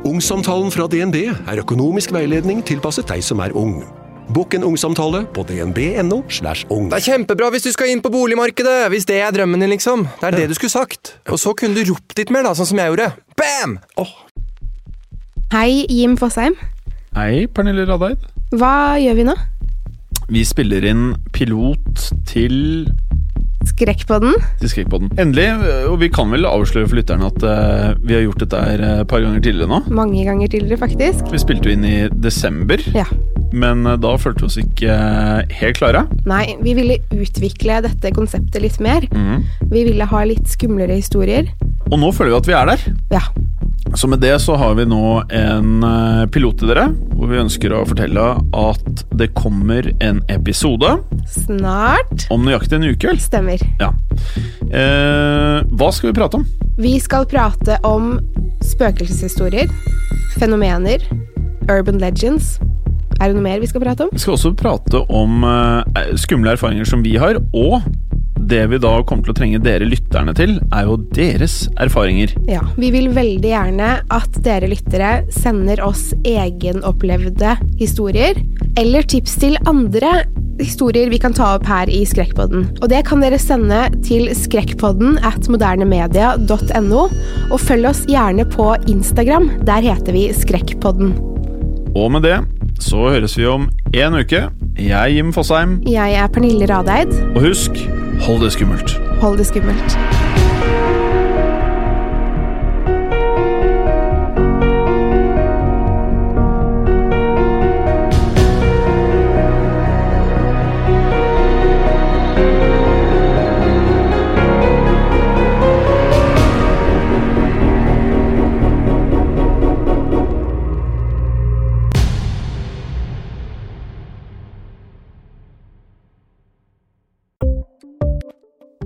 Ungsamtalen fra DNB er økonomisk veiledning tilpasset deg som er ung. Bokk en ungsamtale på dnb.no. slash ung. Det er kjempebra hvis du skal inn på boligmarkedet, hvis det er drømmen din, liksom. Det er det du skulle sagt. Og så kunne du ropt litt mer, da, sånn som jeg gjorde. Bam! Hei, Jim Fosheim. Hei, Pernille Radeid. Hva gjør vi nå? Vi spiller inn pilot til, Skrekkpodden? til Skrekkpodden. Endelig, og vi kan vel avsløre for lytterne at uh, vi har gjort dette her et par ganger tidligere nå. Mange ganger tidligere, faktisk. Vi spilte jo inn i desember, Ja. men eh, da følte vi oss ikke eh, helt klare. Nei, vi ville utvikle dette konseptet litt mer. Mm. Vi ville ha litt skumlere historier. Og nå føler vi at vi er der. Ja. Så med det så har vi nå en eh, pilot til dere, hvor vi ønsker å fortelle at det kommer en episode Snart. om nøyaktig en uke. vel? Stemmer. Ja. Eh, hva skal vi prate om? Vi skal prate om spøkelseshistorier, fenomener, urban legends. Er det noe mer vi skal prate om? Vi skal også prate om eh, skumle erfaringer som vi har, og det vi da kommer til å trenge dere lytterne til, er jo deres erfaringer. Ja. Vi vil veldig gjerne at dere lyttere sender oss egenopplevde historier, eller tips til andre historier vi kan ta opp her i Skrekkpodden. Og det kan dere sende til skrekkpodden at modernemedia.no, og følg oss gjerne på Instagram. Der heter vi Skrekkpodden. Og med det så høres vi om én uke. Jeg er Jim Fosheim, Jeg er Pernille Radeid. og husk hold det skummelt. Hold det skummelt.